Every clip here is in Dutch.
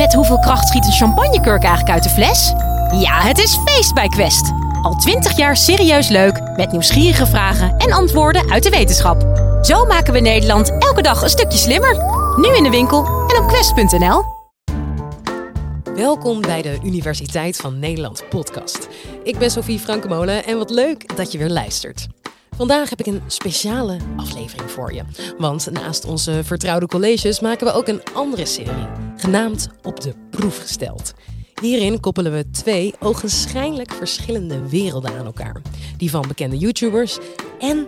Met hoeveel kracht schiet een champagnekurk eigenlijk uit de fles? Ja, het is feest bij Quest. Al twintig jaar serieus leuk, met nieuwsgierige vragen en antwoorden uit de wetenschap. Zo maken we Nederland elke dag een stukje slimmer. Nu in de winkel en op quest.nl. Welkom bij de Universiteit van Nederland podcast. Ik ben Sophie Frankemolen en wat leuk dat je weer luistert. Vandaag heb ik een speciale aflevering voor je. Want naast onze vertrouwde colleges maken we ook een andere serie, genaamd Op de Proef gesteld. Hierin koppelen we twee ogenschijnlijk verschillende werelden aan elkaar. Die van bekende YouTubers en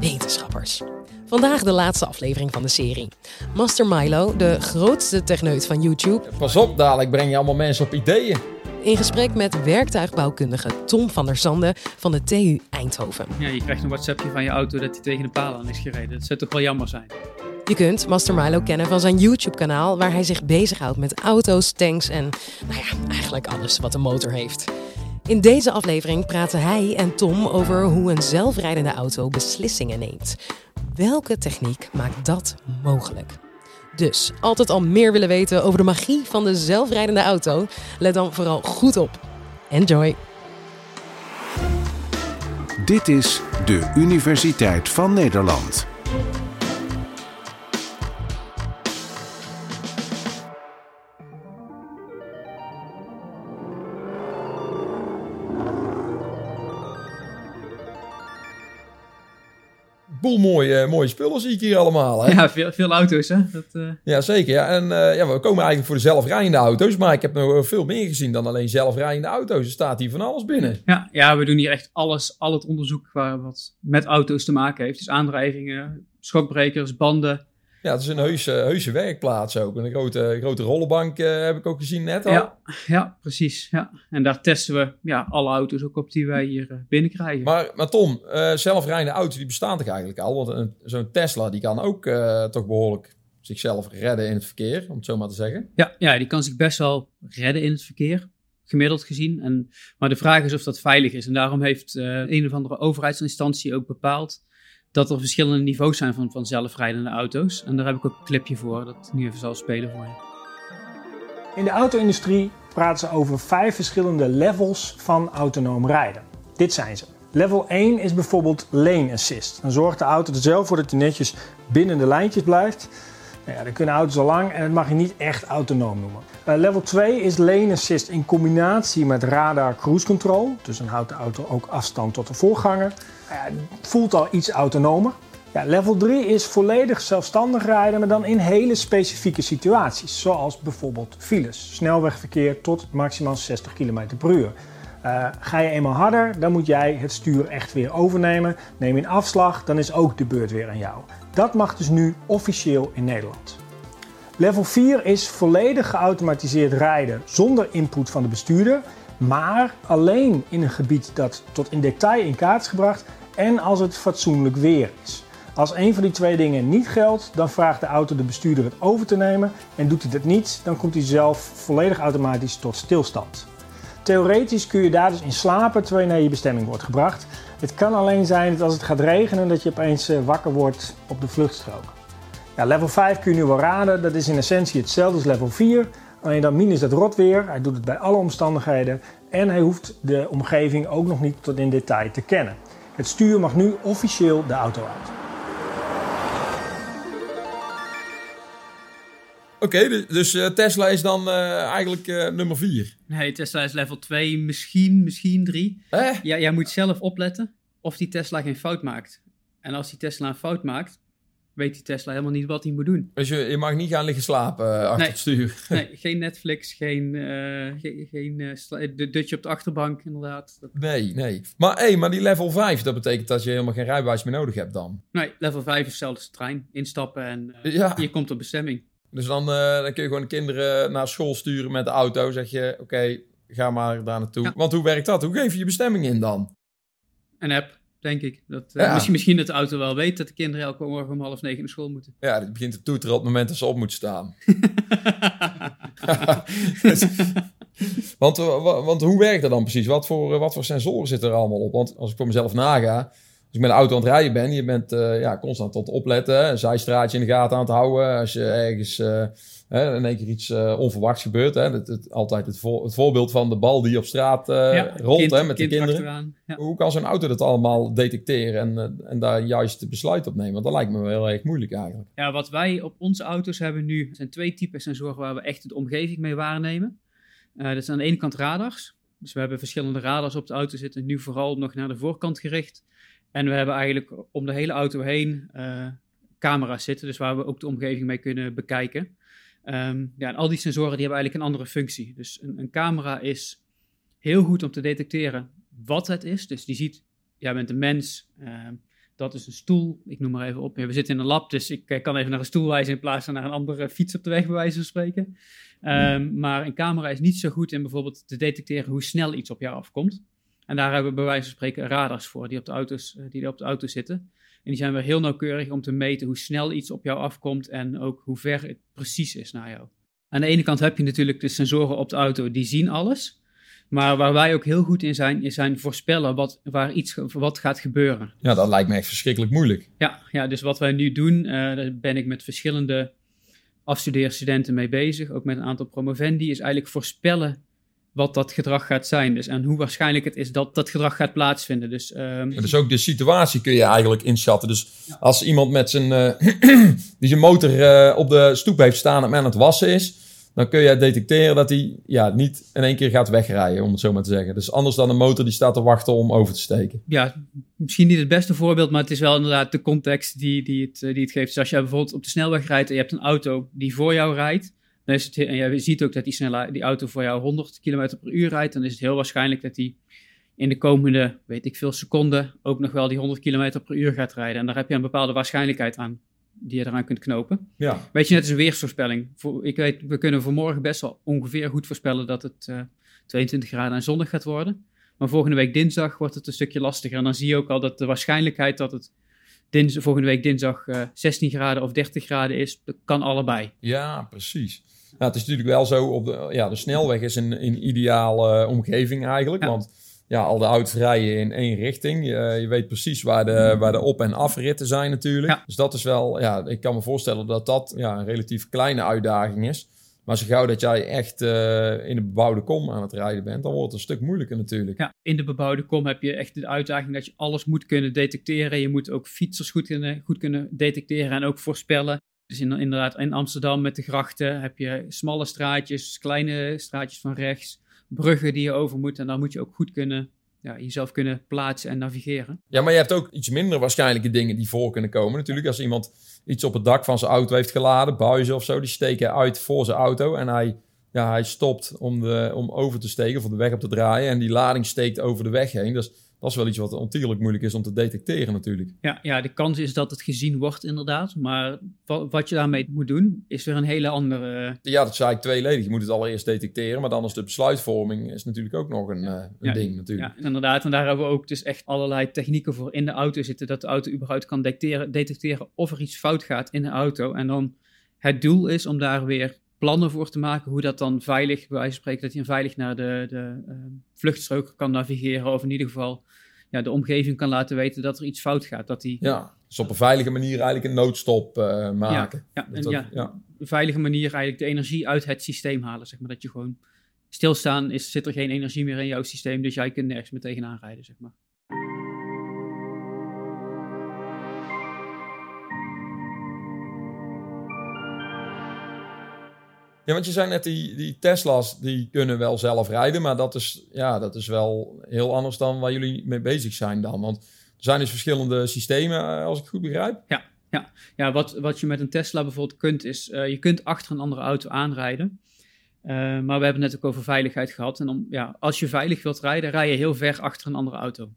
wetenschappers. Vandaag de laatste aflevering van de serie. Master Milo, de grootste techneut van YouTube, Pas op, dadelijk breng je allemaal mensen op ideeën. In gesprek met werktuigbouwkundige Tom van der Zanden van de TU Eindhoven. Ja, je krijgt een WhatsAppje van je auto dat hij tegen de paal aan is gereden. Dat zou toch wel jammer zijn. Je kunt Master Milo kennen van zijn YouTube-kanaal, waar hij zich bezighoudt met auto's, tanks en, nou ja, eigenlijk alles wat een motor heeft. In deze aflevering praten hij en Tom over hoe een zelfrijdende auto beslissingen neemt. Welke techniek maakt dat mogelijk? Dus altijd al meer willen weten over de magie van de zelfrijdende auto? Let dan vooral goed op. Enjoy! Dit is de Universiteit van Nederland. Boel mooie, mooie spullen zie ik hier allemaal. Hè? Ja. Ja, veel, veel auto's hè. Dat, eh, zeker. Ja. En eh, ja, we komen eigenlijk voor de zelfrijdende auto's. Maar ik heb nog veel meer gezien dan alleen zelfrijdende auto's. Er staat hier van alles binnen. ja, ja, we doen hier echt alles, al het onderzoek waar, wat met auto's te maken heeft. Dus aandrijvingen, schokbrekers, banden. Ja, het is een heuse, heuse werkplaats ook. En een grote, grote rollenbank eh, heb ik ook gezien net al. Ja, ja, precies. Ja. En daar testen we ja, alle auto's ook op die wij hier eh, binnenkrijgen. Maar, maar Tom, eh, zelfrijdende auto's die bestaan toch eigenlijk al? Want een- zo'n Tesla die kan ook toch behoorlijk zichzelf redden in het verkeer, om het zo maar te zeggen. Ja, ja, die kan zich best wel redden in het verkeer, gemiddeld gezien. En, maar de vraag is of dat veilig is. En daarom heeft eh, een of andere overheidsinstantie ook bepaald dat er verschillende niveaus zijn van, van zelfrijdende auto's. En daar heb ik ook een clipje voor, dat nu even zal spelen voor je. In de auto-industrie praten ze over vijf verschillende levels van autonoom rijden. Dit zijn ze. Level 1 is bijvoorbeeld lane assist. Dan zorgt de auto er zelf voor dat hij netjes binnen de lijntjes blijft. Nou ja, dan kunnen auto's al lang en dat mag je niet echt autonoom noemen. Eh, level 2 is lane assist in combinatie met radar cruise control. Dus dan houdt de auto ook afstand tot de voorganger. Nou voelt al iets autonomer. Ja, level 3 is volledig zelfstandig rijden, maar dan in hele specifieke situaties. Zoals bijvoorbeeld files, snelwegverkeer tot maximaal 60 km per uur. Eh, ga je eenmaal harder, dan moet jij het stuur echt weer overnemen. Neem een afslag, dan is ook de beurt weer aan jou. Dat mag dus nu officieel in Nederland. Level 4 is volledig geautomatiseerd rijden zonder input van de bestuurder, maar alleen in een gebied dat tot in detail in kaart is gebracht en als het fatsoenlijk weer is. Als een van die twee dingen niet geldt, dan vraagt de auto de bestuurder het over te nemen en doet hij dat niet, dan komt hij zelf volledig automatisch tot stilstand. Theoretisch kun je daar dus in slapen terwijl je naar je bestemming wordt gebracht. Het kan alleen zijn dat als het gaat regenen dat je opeens eh, wakker wordt op de vluchtstrook. Ja, level 5 kun je nu wel raden, dat is in essentie hetzelfde als level 4. Alleen dan min is dat rotweer, hij doet het bij alle omstandigheden en hij hoeft de omgeving ook nog niet tot in detail te kennen. Het stuur mag nu officieel de auto uit. Oké, dus, dus, eh, Tesla is dan eh, eigenlijk eh, nummer 4. Nee, Tesla is level 2, misschien, misschien 3. Hè? Ja, jij moet zelf opletten of die Tesla geen fout maakt. En als die Tesla een fout maakt, weet die Tesla helemaal niet wat hij moet doen. Dus je, je mag niet gaan liggen slapen eh, achter Nee. het stuur. Nee, geen Netflix, geen, eh, geen, eh, dutje op de achterbank, inderdaad. Nee, nee. Maar, hey, maar die level 5, dat betekent dat je helemaal geen rijbewijs meer nodig hebt dan. nee, level 5 is hetzelfde als de trein. Instappen en eh, Ja. je komt op bestemming. Dus dan, eh, dan kun je gewoon de kinderen naar school sturen met de auto. Zeg je, oké, ga maar daar naartoe. Ja. Want hoe werkt dat? Hoe geef je je bestemming in dan? Een app, denk ik. Dat, eh, Ja. misschien, misschien dat de auto wel weet dat de kinderen elke morgen om half negen naar school moeten. Ja, dit begint te toeteren op het moment dat ze op moet staan. Dus- want, wa- want hoe werkt dat dan precies? Wat voor, eh, wat voor sensoren zitten er allemaal op? Want als ik voor mezelf naga, ik met een auto aan het rijden ben, je bent eh, ja, constant tot opletten, een zijstraatje in de gaten aan het houden. Als je ergens eh, hè, in één keer iets uh, onverwachts gebeurt. Hè. Het, het, altijd het, voor, het, voorbeeld van de bal die op straat uh, ja, rolt kind, hè, met de kinderen. Ja. Hoe kan zo'n auto dat allemaal detecteren en, uh, en daar juist de besluit op nemen? Want dat lijkt me wel heel erg moeilijk eigenlijk. Ja, wat wij op onze auto's hebben nu zijn twee typen sensoren waar we echt de omgeving mee waarnemen. dat is aan de ene kant radars. Dus we hebben verschillende radars op de auto zitten, nu vooral nog naar de voorkant gericht. En we hebben eigenlijk om de hele auto heen camera's zitten, dus waar we ook de omgeving mee kunnen bekijken. Um, ja, en al die sensoren die hebben eigenlijk een andere functie. Dus een, een, camera is heel goed om te detecteren wat het is. Dus die ziet, jij bent een mens, uh, dat is een stoel, ik noem maar even op. Ja, we zitten in een lab, dus ik kan even naar een stoel wijzen in plaats van naar een andere fiets op de weg, bij wijze van spreken. Um, maar een camera is niet zo goed in bijvoorbeeld te detecteren hoe snel iets op jou afkomt. En daar hebben we bij wijze van spreken radars voor, die op de auto's, eh, die op de auto zitten. En die zijn weer heel nauwkeurig om te meten hoe snel iets op jou afkomt en ook hoe ver het precies is naar jou. Aan de ene kant heb je natuurlijk de sensoren op de auto, die zien alles. Maar waar wij ook heel goed in zijn, is zijn voorspellen wat, waar iets, wat gaat gebeuren. Ja, dat lijkt me echt verschrikkelijk moeilijk. Ja, ja dus wat wij nu doen, uh, daar ben ik met verschillende afstudeerstudenten mee bezig, ook met een aantal promovendi, is eigenlijk voorspellen wat dat gedrag gaat zijn. Dus, en hoe waarschijnlijk het is dat dat gedrag gaat plaatsvinden. Dus, um... dus ook de situatie kun je eigenlijk inschatten. Dus als iemand met zijn, uh, die zijn motor uh, op de stoep heeft staan en men aan het wassen is, dan kun je detecteren dat hij ja, niet in één keer gaat wegrijden, om het zo maar te zeggen. Dus anders dan een motor die staat te wachten om over te steken. Ja, misschien niet het beste voorbeeld, maar het is wel inderdaad de context die, die, het, die het geeft. Dus als je bijvoorbeeld op de snelweg rijdt en je hebt een auto die voor jou rijdt, dan is het, en je ziet ook dat die, snelle, die auto voor jou 100 km per uur rijdt, dan is het heel waarschijnlijk dat die in de komende, weet ik veel, seconden ook nog wel die 100 km per uur gaat rijden. En daar heb je een bepaalde waarschijnlijkheid aan die je eraan kunt knopen. Ja. Weet je, net als een weersvoorspelling. Voor, ik weet, we kunnen voor morgen best wel ongeveer goed voorspellen dat het uh, eh, 22 graden en zonnig gaat worden. Maar volgende week dinsdag wordt het een stukje lastiger. En dan zie je ook al dat de waarschijnlijkheid dat het dins, volgende week dinsdag uh, eh, 16 graden of 30 graden is, dat kan allebei. Ja, precies. Nou, het is natuurlijk wel zo, op de, ja, de snelweg is een, een ideale omgeving eigenlijk. Want ja, al de auto's rijden in één richting. Je, je, weet precies waar de, waar de op- en afritten zijn natuurlijk. Dus dat is wel, ja, ik kan me voorstellen dat dat ja, een relatief kleine uitdaging is. Maar zo gauw dat jij echt uh, in de bebouwde kom aan het rijden bent, dan wordt het een stuk moeilijker natuurlijk. Ja, in de bebouwde kom heb je echt de uitdaging dat je alles moet kunnen detecteren. Je moet ook fietsers goed kunnen, goed kunnen detecteren en ook voorspellen. Dus inderdaad, in Amsterdam met de grachten heb je smalle straatjes, kleine straatjes van rechts, bruggen die je over moet. En dan moet je ook goed kunnen, ja, jezelf kunnen plaatsen en navigeren. Ja, maar je hebt ook iets minder waarschijnlijke dingen die voor kunnen komen. Natuurlijk, als iemand iets op het dak van zijn auto heeft geladen, buizen of zo, die steken uit voor zijn auto. En hij, ja, hij stopt om, de, om over te steken of de weg op te draaien. En die lading steekt over de weg heen. Dus dat is wel iets wat ontiegelijk moeilijk is om te detecteren natuurlijk. Ja, ja, de kans is dat het gezien wordt inderdaad. Maar wat je daarmee moet doen, is weer een hele andere... Ja, dat zei ik tweeledig. Je moet het allereerst detecteren. Maar dan is de besluitvorming is natuurlijk ook nog een, ja. uh, een ding natuurlijk. Ja, inderdaad. En daar hebben we ook dus echt allerlei technieken voor in de auto zitten. Dat de auto überhaupt kan detecteren, detecteren of er iets fout gaat in de auto. En dan het doel is om daar weer plannen voor te maken hoe dat dan veilig, bij wijze van spreken, dat hij veilig naar de, de uh, vluchtstrook kan navigeren. Of in ieder geval ja, de omgeving kan laten weten dat er iets fout gaat. Dat die, ja, dus op een veilige manier eigenlijk een noodstop uh, maken. Ja, ja, en ja, ja, een veilige manier eigenlijk de energie uit het systeem halen. Zeg maar. Dat je gewoon stilstaan is, zit er geen energie meer in jouw systeem, dus jij kunt nergens meer tegenaan rijden. Zeg maar. Ja, want je zei net, die, die Tesla's die kunnen wel zelf rijden, maar dat is, ja, dat is wel heel anders dan waar jullie mee bezig zijn dan. Want er zijn dus verschillende systemen, eh, als ik goed begrijp. Ja, ja. ja wat, wat je met een Tesla bijvoorbeeld kunt, is uh, je kunt achter een andere auto aanrijden. Uh, maar we hebben het net ook over veiligheid gehad. En om, ja, als je veilig wilt rijden, rij je heel ver achter een andere auto.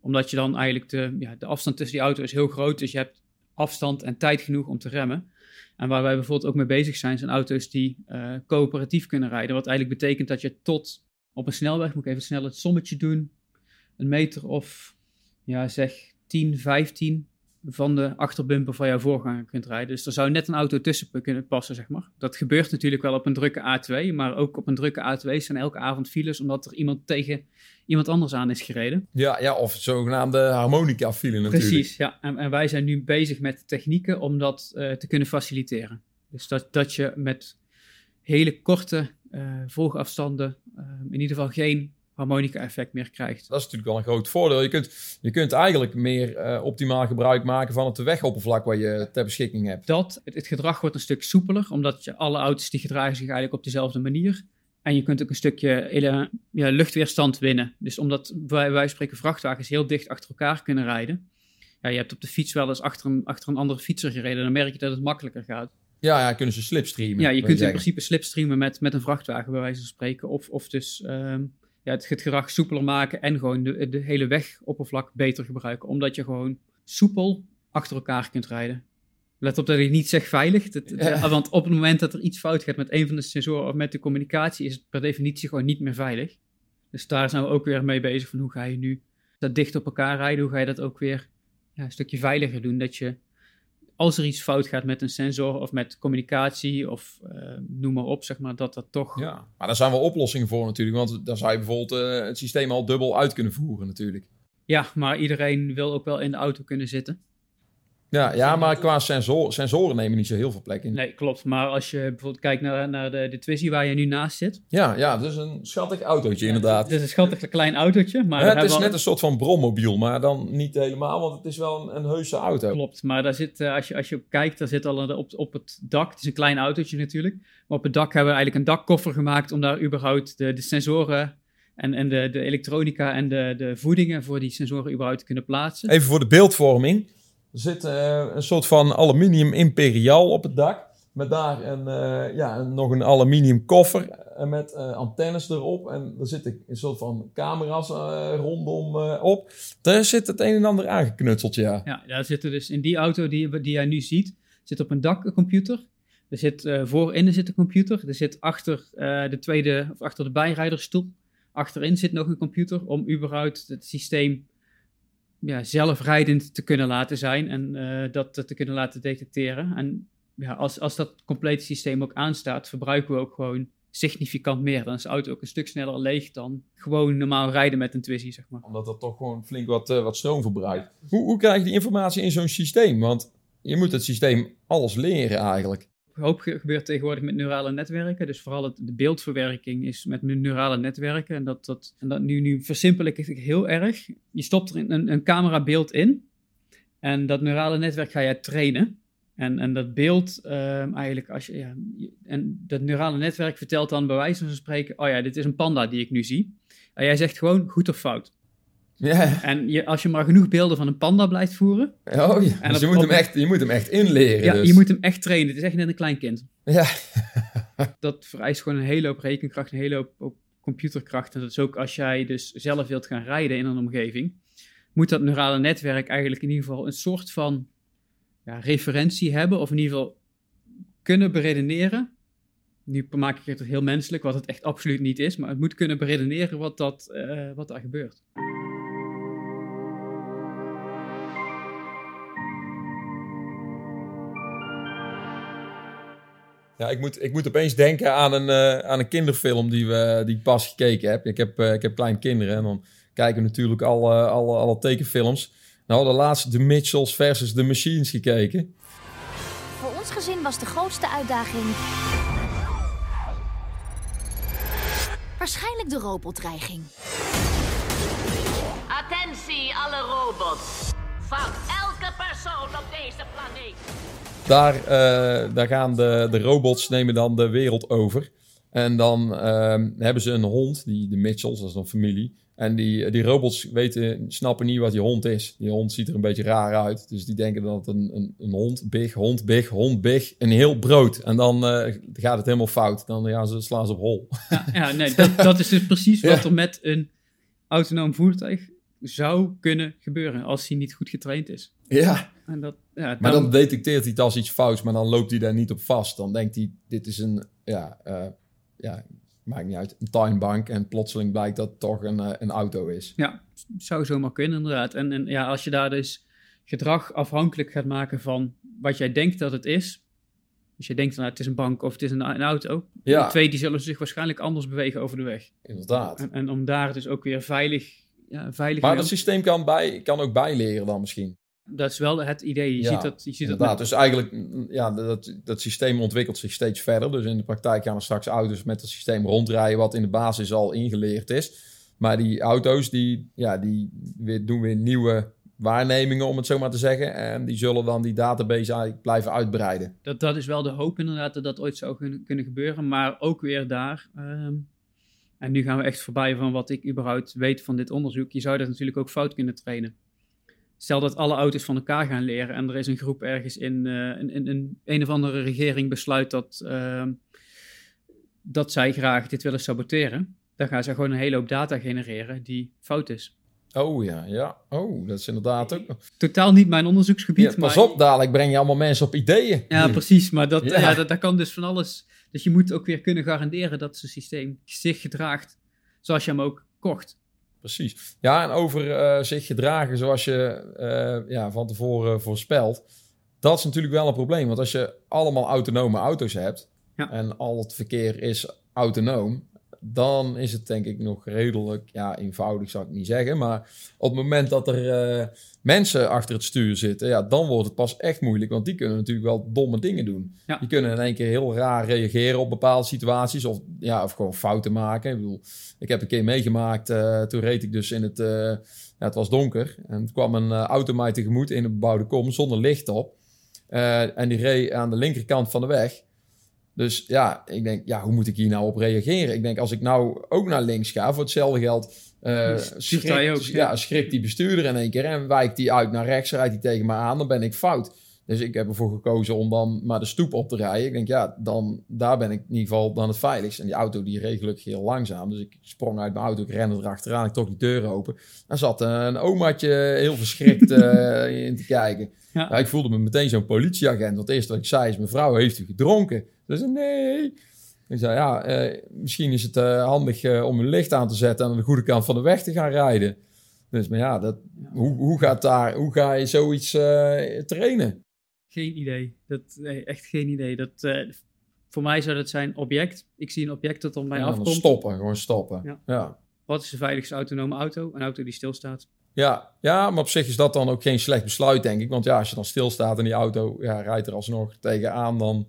Omdat je dan eigenlijk de, ja, de afstand tussen die auto is heel groot, dus je hebt afstand en tijd genoeg om te remmen. En waar wij bijvoorbeeld ook mee bezig zijn, zijn auto's die uh, coöperatief kunnen rijden. Wat eigenlijk betekent dat je tot op een snelweg, moet ik even snel het sommetje doen, een meter of ja, zeg 10, 15 van de achterbumper van jouw voorganger kunt rijden. Dus er zou net een auto tussen kunnen passen, zeg maar. Dat gebeurt natuurlijk wel op een drukke A2, maar ook op een drukke A2 zijn elke avond files omdat er iemand tegen iemand anders aan is gereden. Ja, ja of zogenaamde harmonica file natuurlijk. Precies, ja. En, en, wij zijn nu bezig met technieken om dat uh, te kunnen faciliteren. Dus dat, dat je met hele korte uh, volgafstanden uh, in ieder geval geen harmonica-effect meer krijgt. Dat is natuurlijk wel een groot voordeel. Je kunt, je kunt eigenlijk meer uh, optimaal gebruik maken van het wegoppervlak wat je ter beschikking hebt. Dat, het, het, gedrag wordt een stuk soepeler, omdat je alle auto's die gedragen zich eigenlijk op dezelfde manier. En je kunt ook een stukje hele, ja, luchtweerstand winnen. Dus omdat wij, wij spreken vrachtwagens heel dicht achter elkaar kunnen rijden. Ja, je hebt op de fiets wel eens achter een, achter een andere fietser gereden. Dan merk je dat het makkelijker gaat. Ja, ja kunnen ze slipstreamen. Ja, je kunt in principe slipstreamen met, met een vrachtwagen, bij wijze van spreken. Of, of dus um, ja, het, het gedrag soepeler maken en gewoon de, de hele wegoppervlak beter gebruiken. Omdat je gewoon soepel achter elkaar kunt rijden. Let op dat ik niet zeg veilig. Dat, ja. Want op het moment dat er iets fout gaat met een van de sensoren of met de communicatie, is het per definitie gewoon niet meer veilig. Dus daar zijn we ook weer mee bezig van hoe ga je nu dat dicht op elkaar rijden, hoe ga je dat ook weer ja, een stukje veiliger doen. Dat je als er iets fout gaat met een sensor of met communicatie of uh, noem maar op, zeg maar, dat dat toch... Ja, maar daar zijn wel oplossingen voor natuurlijk, want dan zou je bijvoorbeeld uh, het systeem al dubbel uit kunnen voeren natuurlijk. Ja, maar iedereen wil ook wel in de auto kunnen zitten. Ja, ja maar qua sensor, sensoren nemen niet zo heel veel plek in. Nee, klopt. Maar als je bijvoorbeeld kijkt naar, naar de, de Twizy waar je nu naast zit. Ja, ja, dat is een schattig autootje inderdaad. Het is een schattig klein autootje. Maar ja, het is net een soort van brommobiel, maar dan niet helemaal, want het is wel een, een heuse auto. Klopt, maar daar zit, als je, als je kijkt, daar zit al op, op het dak, het is een klein autootje natuurlijk, maar op het dak hebben we eigenlijk een dakkoffer gemaakt om daar überhaupt de, de sensoren en, en de, de elektronica en de, de voedingen voor die sensoren überhaupt te kunnen plaatsen. Even voor de beeldvorming. Er zit uh, een soort van aluminium imperiaal op het dak. Met daar een, uh, ja, nog een aluminium koffer met uh, antennes erop. En er zitten een soort van camera's rondom op. Daar zit het een en ander aangeknutseld, ja. Ja, daar zitten dus in die auto die, die jij nu ziet, zit op een dak een computer. Er zit voorin er zit een computer. Er zit achter de tweede, of achter de bijrijderstoel, achterin zit nog een computer om überhaupt het systeem ja, zelfrijdend te kunnen laten zijn en uh, dat te kunnen laten detecteren. En ja, als, als dat complete systeem ook aanstaat, verbruiken we ook gewoon significant meer. Dan is de auto ook een stuk sneller leeg dan gewoon normaal rijden met een Twizy, zeg maar. Omdat dat toch gewoon flink wat, uh, wat stroom verbruikt. Hoe, hoe krijg je die informatie in zo'n systeem? Want je moet het systeem alles leren eigenlijk hoop gebeurt tegenwoordig met neurale netwerken. Dus vooral het, de beeldverwerking is met neurale netwerken. En dat, dat, en dat nu, nu versimpel ik heel erg. Je stopt er een, een camerabeeld in. En dat neurale netwerk ga je trainen. En, en dat beeld, ehm, eigenlijk, als je, ja, en dat neurale netwerk vertelt dan bij wijze van spreken: Oh ja, dit is een panda die ik nu zie. En jij zegt gewoon goed of fout. Ja. En je, als je maar genoeg beelden van een panda blijft voeren. Oh ja, en dus je, moet hem echt, je moet hem echt inleren. Ja, dus. je moet hem echt trainen. Het is echt net een klein kind. Ja. dat vereist gewoon een hele hoop rekenkracht, een hele hoop, hoop computerkracht. En dat is ook als jij dus zelf wilt gaan rijden in een omgeving, moet dat neurale netwerk eigenlijk in ieder geval een soort van ja, referentie hebben. Of in ieder geval kunnen beredeneren. Nu maak ik het heel menselijk, wat het echt absoluut niet is. Maar het moet kunnen beredeneren wat, dat, uh, wat daar gebeurt. Ja, ik moet, ik moet opeens denken aan een, uh, aan een kinderfilm die, we, die ik pas gekeken heb. Ik heb, uh, ik heb kleine kinderen en dan kijken we natuurlijk alle, alle, alle tekenfilms. Nou, de laatste The Mitchells versus The Machines gekeken. Voor ons gezin was de grootste uitdaging... waarschijnlijk de robotdreiging. Attentie alle robots. Persoon op deze planeet. Daar, uh, daar gaan de, de robots nemen dan de wereld over. En dan uh, hebben ze een hond, die, de Mitchells, dat is een familie. En die, die robots weten, snappen niet wat die hond is. Die hond ziet er een beetje raar uit. Dus die denken dat het een, een, een hond, big, hond, big, hond, big, een heel brood. En dan uh, gaat het helemaal fout. Dan ja, ze slaan ze op hol. Ja, ja nee, dat, dat is dus precies wat ja. er met een autonoom voertuig zou kunnen gebeuren als hij niet goed getraind is. Ja. En dat, ja dan... Maar dan detecteert hij het als iets fouts, maar dan loopt hij daar niet op vast. Dan denkt hij, dit is een, ja, uh, ja maakt niet uit, een tuinbank. En plotseling blijkt dat het toch een, uh, een auto is. Ja, zou zomaar kunnen inderdaad. En, en ja, als je daar dus gedrag afhankelijk gaat maken van wat jij denkt dat het is. Dus je denkt, nou, het is een bank of het is een, een auto. Ja. Die twee die zullen zich waarschijnlijk anders bewegen over de weg. Inderdaad. En, en om daar dus ook weer veilig, ja, veilig Maar dat systeem kan, bij, kan ook bijleren dan misschien. Dat is wel het idee. Je Ja, ziet dat, je ziet dat Inderdaad, met- dus eigenlijk, mm, ja, dat, dat systeem ontwikkelt zich steeds verder. Dus in de praktijk gaan er straks auto's met het systeem rondrijden, wat in de basis al ingeleerd is. Maar die auto's, die, ja, die weer, doen weer nieuwe waarnemingen, om het zo maar te zeggen. En die zullen dan die database eigenlijk blijven uitbreiden. dat, dat is wel de hoop inderdaad dat dat ooit zou kunnen, kunnen gebeuren. Maar ook weer daar. ehm, en nu gaan we echt voorbij van wat ik überhaupt weet van dit onderzoek. Je zou dat natuurlijk ook fout kunnen trainen. Stel dat alle auto's van elkaar gaan leren en er is een groep ergens in, eh, in, in, in een of andere regering besluit dat, ehm, dat zij graag dit willen saboteren. Dan gaan ze gewoon een hele hoop data genereren die fout is. Oh ja, ja. Oh, dat is inderdaad ook... Totaal niet mijn onderzoeksgebied. Ja, pas maar- op, dadelijk breng je allemaal mensen op ideeën. Ja, precies. Maar dat, Ja. ja. dat, dat kan dus van alles. Dus je moet ook weer kunnen garanderen dat zijn systeem zich gedraagt zoals je hem ook kocht. Precies. Ja, en over eh, zich gedragen zoals je eh, ja, van tevoren voorspelt. Dat is natuurlijk wel een probleem. Want als je allemaal autonome auto's hebt Ja. en al het verkeer is autonoom, dan is het denk ik nog redelijk ja, eenvoudig, zou ik niet zeggen. Maar op het moment dat er eh, mensen achter het stuur zitten, ja, dan wordt het pas echt moeilijk. Want die kunnen natuurlijk wel domme dingen doen. Ja. Die kunnen in één keer heel raar reageren op bepaalde situaties of, ja, of gewoon fouten maken. Ik bedoel, ik heb een keer meegemaakt, eh, toen reed ik dus in het... eh, ja, het was donker en er kwam een auto mij tegemoet in een bebouwde kom zonder licht op. En die reed aan de linkerkant van de weg. Dus ja, ik denk, ja, hoe moet ik hier nou op reageren? Ik denk, als ik nou ook naar links ga, voor hetzelfde geld... hij schrikt- ook, ja, ja. schrikt die bestuurder in één keer en wijkt die uit naar rechts, rijdt hij tegen me aan, dan ben ik fout. Dus ik heb ervoor gekozen om dan maar de stoep op te rijden. Ik denk, ja, dan, daar ben ik in ieder geval dan het veiligst. En die auto die reed gelukkig heel langzaam. Dus ik sprong uit mijn auto, ik rende erachteraan, ik trok die deur open. Daar zat een omaatje heel verschrikt eh, in te kijken. Ja. Ik voelde me meteen zo'n politieagent. Want het eerste wat ik zei is, mevrouw, heeft u gedronken? Ze zei, nee. Ik zei, ja, eh, misschien is het eh, handig om een licht aan te zetten... en aan de goede kant van de weg te gaan rijden. Dus, maar ja, dat, Hoe, hoe, gaat daar, hoe ga je zoiets trainen? Geen idee. Dat, nee, echt geen idee. Dat, eh, voor mij zou dat zijn object. Ik zie een object dat op mij Ja, dan afkomt. stoppen, gewoon stoppen. Ja. Ja. Wat is de veiligste autonome auto? Een auto die stilstaat. Ja, ja, maar op zich is dat dan ook geen slecht besluit, denk ik. Want ja, als je dan stilstaat en die auto ja, rijdt er alsnog tegenaan, dan...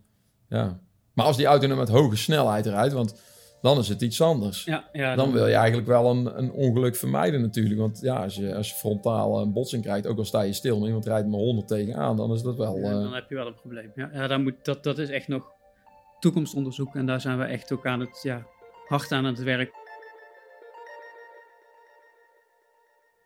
Ja. Maar als die auto nu met hoge snelheid rijdt, want dan is het iets anders. Ja, ja Dan wil je eigenlijk wel een, een ongeluk vermijden natuurlijk. Want ja, als je, als je frontaal een botsing krijgt, ook al sta je stil... en iemand rijdt maar 100 tegenaan, dan is dat wel... Ja, eh, dan heb je wel een probleem. Ja, ja dan moet, dat, dat is echt nog toekomstonderzoek. En daar zijn we echt ook aan het, ja, hard aan het werk.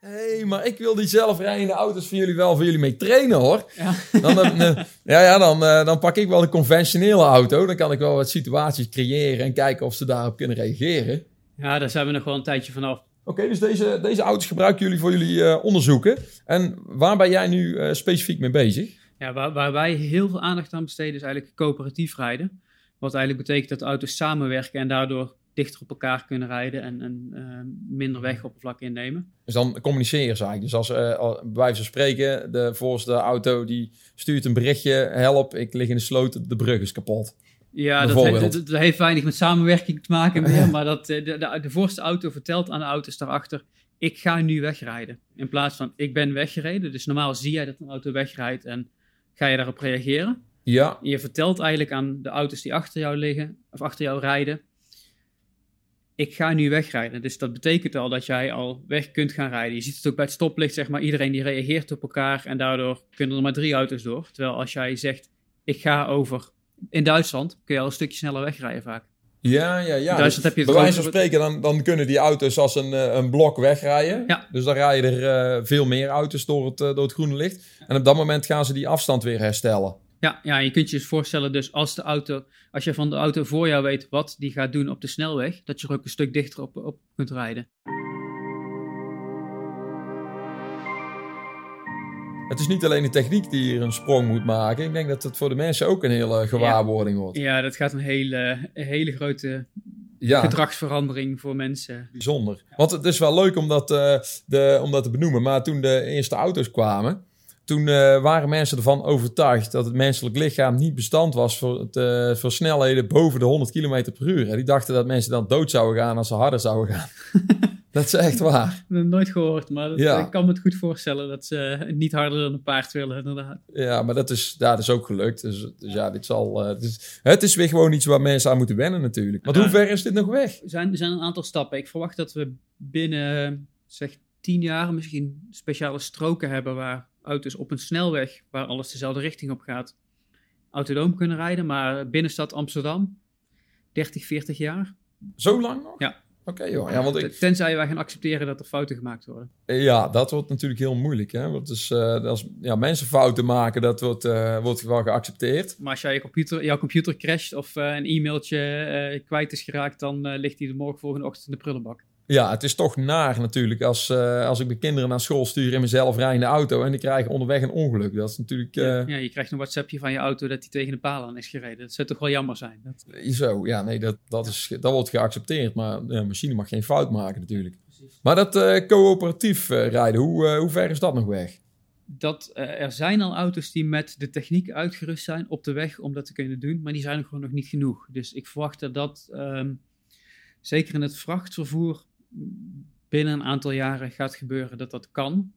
Hé, hey, maar ik wil die zelfrijdende auto's voor jullie wel voor jullie mee trainen, hoor. Ja. Dan, eh, ja, ja, dan, eh, dan pak ik wel de conventionele auto. Dan kan ik wel wat situaties creëren en kijken of ze daarop kunnen reageren. Ja, daar zijn we nog wel een tijdje vanaf. Oké, dus deze, deze auto's gebruiken jullie voor jullie eh, onderzoeken. En waar ben jij nu eh, specifiek mee bezig? Ja, waar, waar wij heel veel aandacht aan besteden is eigenlijk coöperatief rijden. Wat eigenlijk betekent dat de auto's samenwerken en daardoor dichter op elkaar kunnen rijden en, en eh, minder wegoppervlak innemen. Dus dan communiceren ze eigenlijk. Dus als, eh, al- bij wijze van spreken, de voorste auto die stuurt een berichtje. Help, ik lig in de sloot, de brug is kapot. Ja, dat heeft weinig met samenwerking te maken meer, maar dat, eh, de, de, de voorste auto vertelt aan de auto's daarachter, ik ga nu wegrijden. In plaats van, ik ben weggereden. Dus normaal zie jij dat een auto wegrijdt en ga je daarop reageren. Ja, Je vertelt eigenlijk aan de auto's die achter jou liggen, of achter jou rijden, ik ga nu wegrijden. Dus dat betekent al dat jij al weg kunt gaan rijden. Je ziet het ook bij het stoplicht, zeg maar, iedereen die reageert op elkaar en daardoor kunnen er maar drie auto's door. Terwijl als jij zegt, ik ga over, in Duitsland kun je al een stukje sneller wegrijden vaak. ja, ja. ja. In Duitsland heb je het bij wijze van spreken, dan, dan kunnen die auto's als een, eh, een blok wegrijden. Ja. Dus dan rijden er eh, veel meer auto's door het, eh, door het groene licht. En op dat moment gaan ze die afstand weer herstellen. Ja, ja, je kunt je dus voorstellen, dus als de auto, als je van de auto voor jou weet wat die gaat doen op de snelweg, dat je er ook een stuk dichter op, op kunt rijden. Het is niet alleen de techniek die hier een sprong moet maken. Ik denk dat het voor de mensen ook een hele gewaarwording wordt. Ja, dat gaat een hele, een hele grote Ja. gedragsverandering voor mensen. Bijzonder. Want het is wel leuk om dat, eh, de, om dat te benoemen. Maar toen de eerste auto's kwamen, toen eh, waren mensen ervan overtuigd dat het menselijk lichaam niet bestand was voor, het, eh, voor snelheden boven de 100 km per uur. En die dachten dat mensen dan dood zouden gaan als ze harder zouden gaan. Dat is echt waar. Ik heb nooit gehoord, maar dat, Ja. ik kan me het goed voorstellen dat ze niet harder dan een paard willen, inderdaad. Ja, maar dat is, ja, dat is ook gelukt. Dus, dus ja, dit zal, eh, het, is, het is weer gewoon iets waar mensen aan moeten wennen natuurlijk. Ja. hoe ver is dit nog weg? Er zijn, er zijn een aantal stappen. Ik verwacht dat we binnen, zeg, tien jaar misschien speciale stroken hebben waar auto's op een snelweg, waar alles dezelfde richting op gaat, autonoom kunnen rijden. Maar binnenstad Amsterdam, 30, 40 jaar. Zo lang nog? Ja. Oké joh, ja, want ik, Tenzij wij gaan accepteren dat er fouten gemaakt worden. ja, dat wordt natuurlijk heel moeilijk. Hè? Want dus, eh, als ja, mensen fouten maken, dat wordt, eh, wordt wel geaccepteerd. Maar als jij je computer, jouw computer crasht of eh, een e-mailtje kwijt is geraakt, dan ligt hij de morgen volgende ochtend in de prullenbak. Ja, het is toch naar natuurlijk als, eh, als ik mijn kinderen naar school stuur in mijn zelfrijdende auto en die krijgen onderweg een ongeluk. Dat is natuurlijk eh, Ja, je krijgt een WhatsAppje van je auto dat hij tegen de paal aan is gereden. Dat zou toch wel jammer zijn. Dat, zo. Ja, nee, dat, dat, is, dat wordt geaccepteerd. Maar ja, een machine mag geen fout maken natuurlijk. Maar dat eh, coöperatief eh, rijden, hoe, eh, hoe ver is dat nog weg? dat eh, er zijn al auto's die met de techniek uitgerust zijn op de weg om dat te kunnen doen, maar die zijn er gewoon nog niet genoeg. Dus ik verwacht dat dat ehm, zeker in het vrachtvervoer binnen een aantal jaren gaat gebeuren dat dat kan.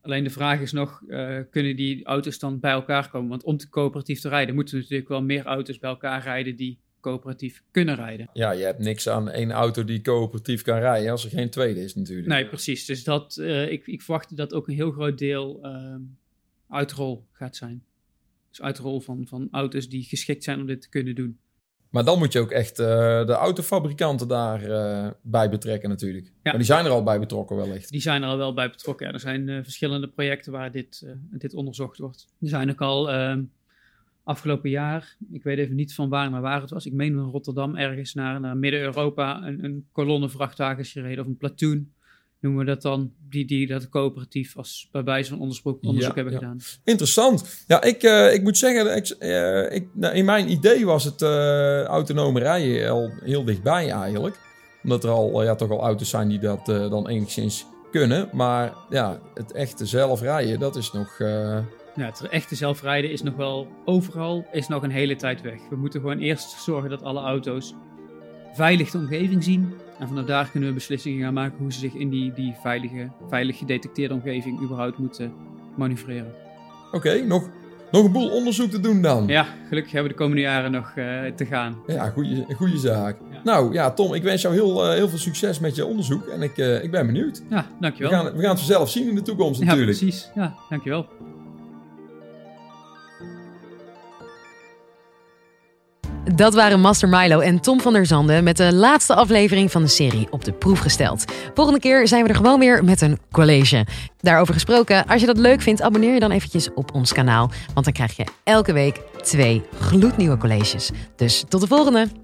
Alleen de vraag is nog, eh, kunnen die auto's dan bij elkaar komen? Want om te coöperatief te rijden, moeten natuurlijk wel meer auto's bij elkaar rijden die coöperatief kunnen rijden. Ja, je hebt niks aan één auto die coöperatief kan rijden als er geen tweede is natuurlijk. Nee, precies. Dus dat, eh, ik, ik verwacht dat ook een heel groot deel ehm, uitrol gaat zijn. Dus uitrol van, van auto's die geschikt zijn om dit te kunnen doen. Maar dan moet je ook echt eh, de autofabrikanten daarbij bij betrekken natuurlijk. Maar die zijn er al bij betrokken wellicht. Die zijn er al wel bij betrokken. Ja, er zijn eh, verschillende projecten waar dit, eh, dit onderzocht wordt. Er zijn ook al ehm, afgelopen jaar, ik weet even niet van waar naar waar het was, ik meen van Rotterdam ergens naar, naar Midden-Europa, een, een kolonne vrachtwagens gereden of een platoon. Noemen we dat dan, die, die dat coöperatief als bij wijze van onderzoek, onderzoek Ja, hebben ja. gedaan. Interessant. Ja, ik, eh, ik moet zeggen, ik, eh, ik, nou, in mijn idee was het eh, autonome rijden al heel dichtbij eigenlijk. Omdat er al ja, toch al auto's zijn die dat dan enigszins kunnen. Maar ja, het echte zelf rijden, dat is nog... Ja, het echte zelfrijden is nog wel overal, is nog een hele tijd weg. We moeten gewoon eerst zorgen dat alle auto's veilig de omgeving zien. En vanaf daar kunnen we beslissingen gaan maken hoe ze zich in die, die veilige, veilig gedetecteerde omgeving überhaupt moeten manoeuvreren. Oké, nog, nog een boel onderzoek te doen dan. Ja, gelukkig hebben we de komende jaren nog eh, te gaan. Ja, goede, goede zaak. Nou ja, Tom, ik wens jou heel, eh, heel veel succes met je onderzoek. En ik, eh, ik ben benieuwd. Ja, We dankjewel. gaan, we gaan het vanzelf zien in de toekomst ja, natuurlijk. precies. Ja, dankjewel. Dat waren Master Milo en Tom van der Zanden met de laatste aflevering van de serie op de proef gesteld. Volgende keer zijn we er gewoon weer met een college. Daarover gesproken, als je dat leuk vindt, abonneer je dan eventjes op ons kanaal. Want dan krijg je elke week twee gloednieuwe colleges. Dus tot de volgende!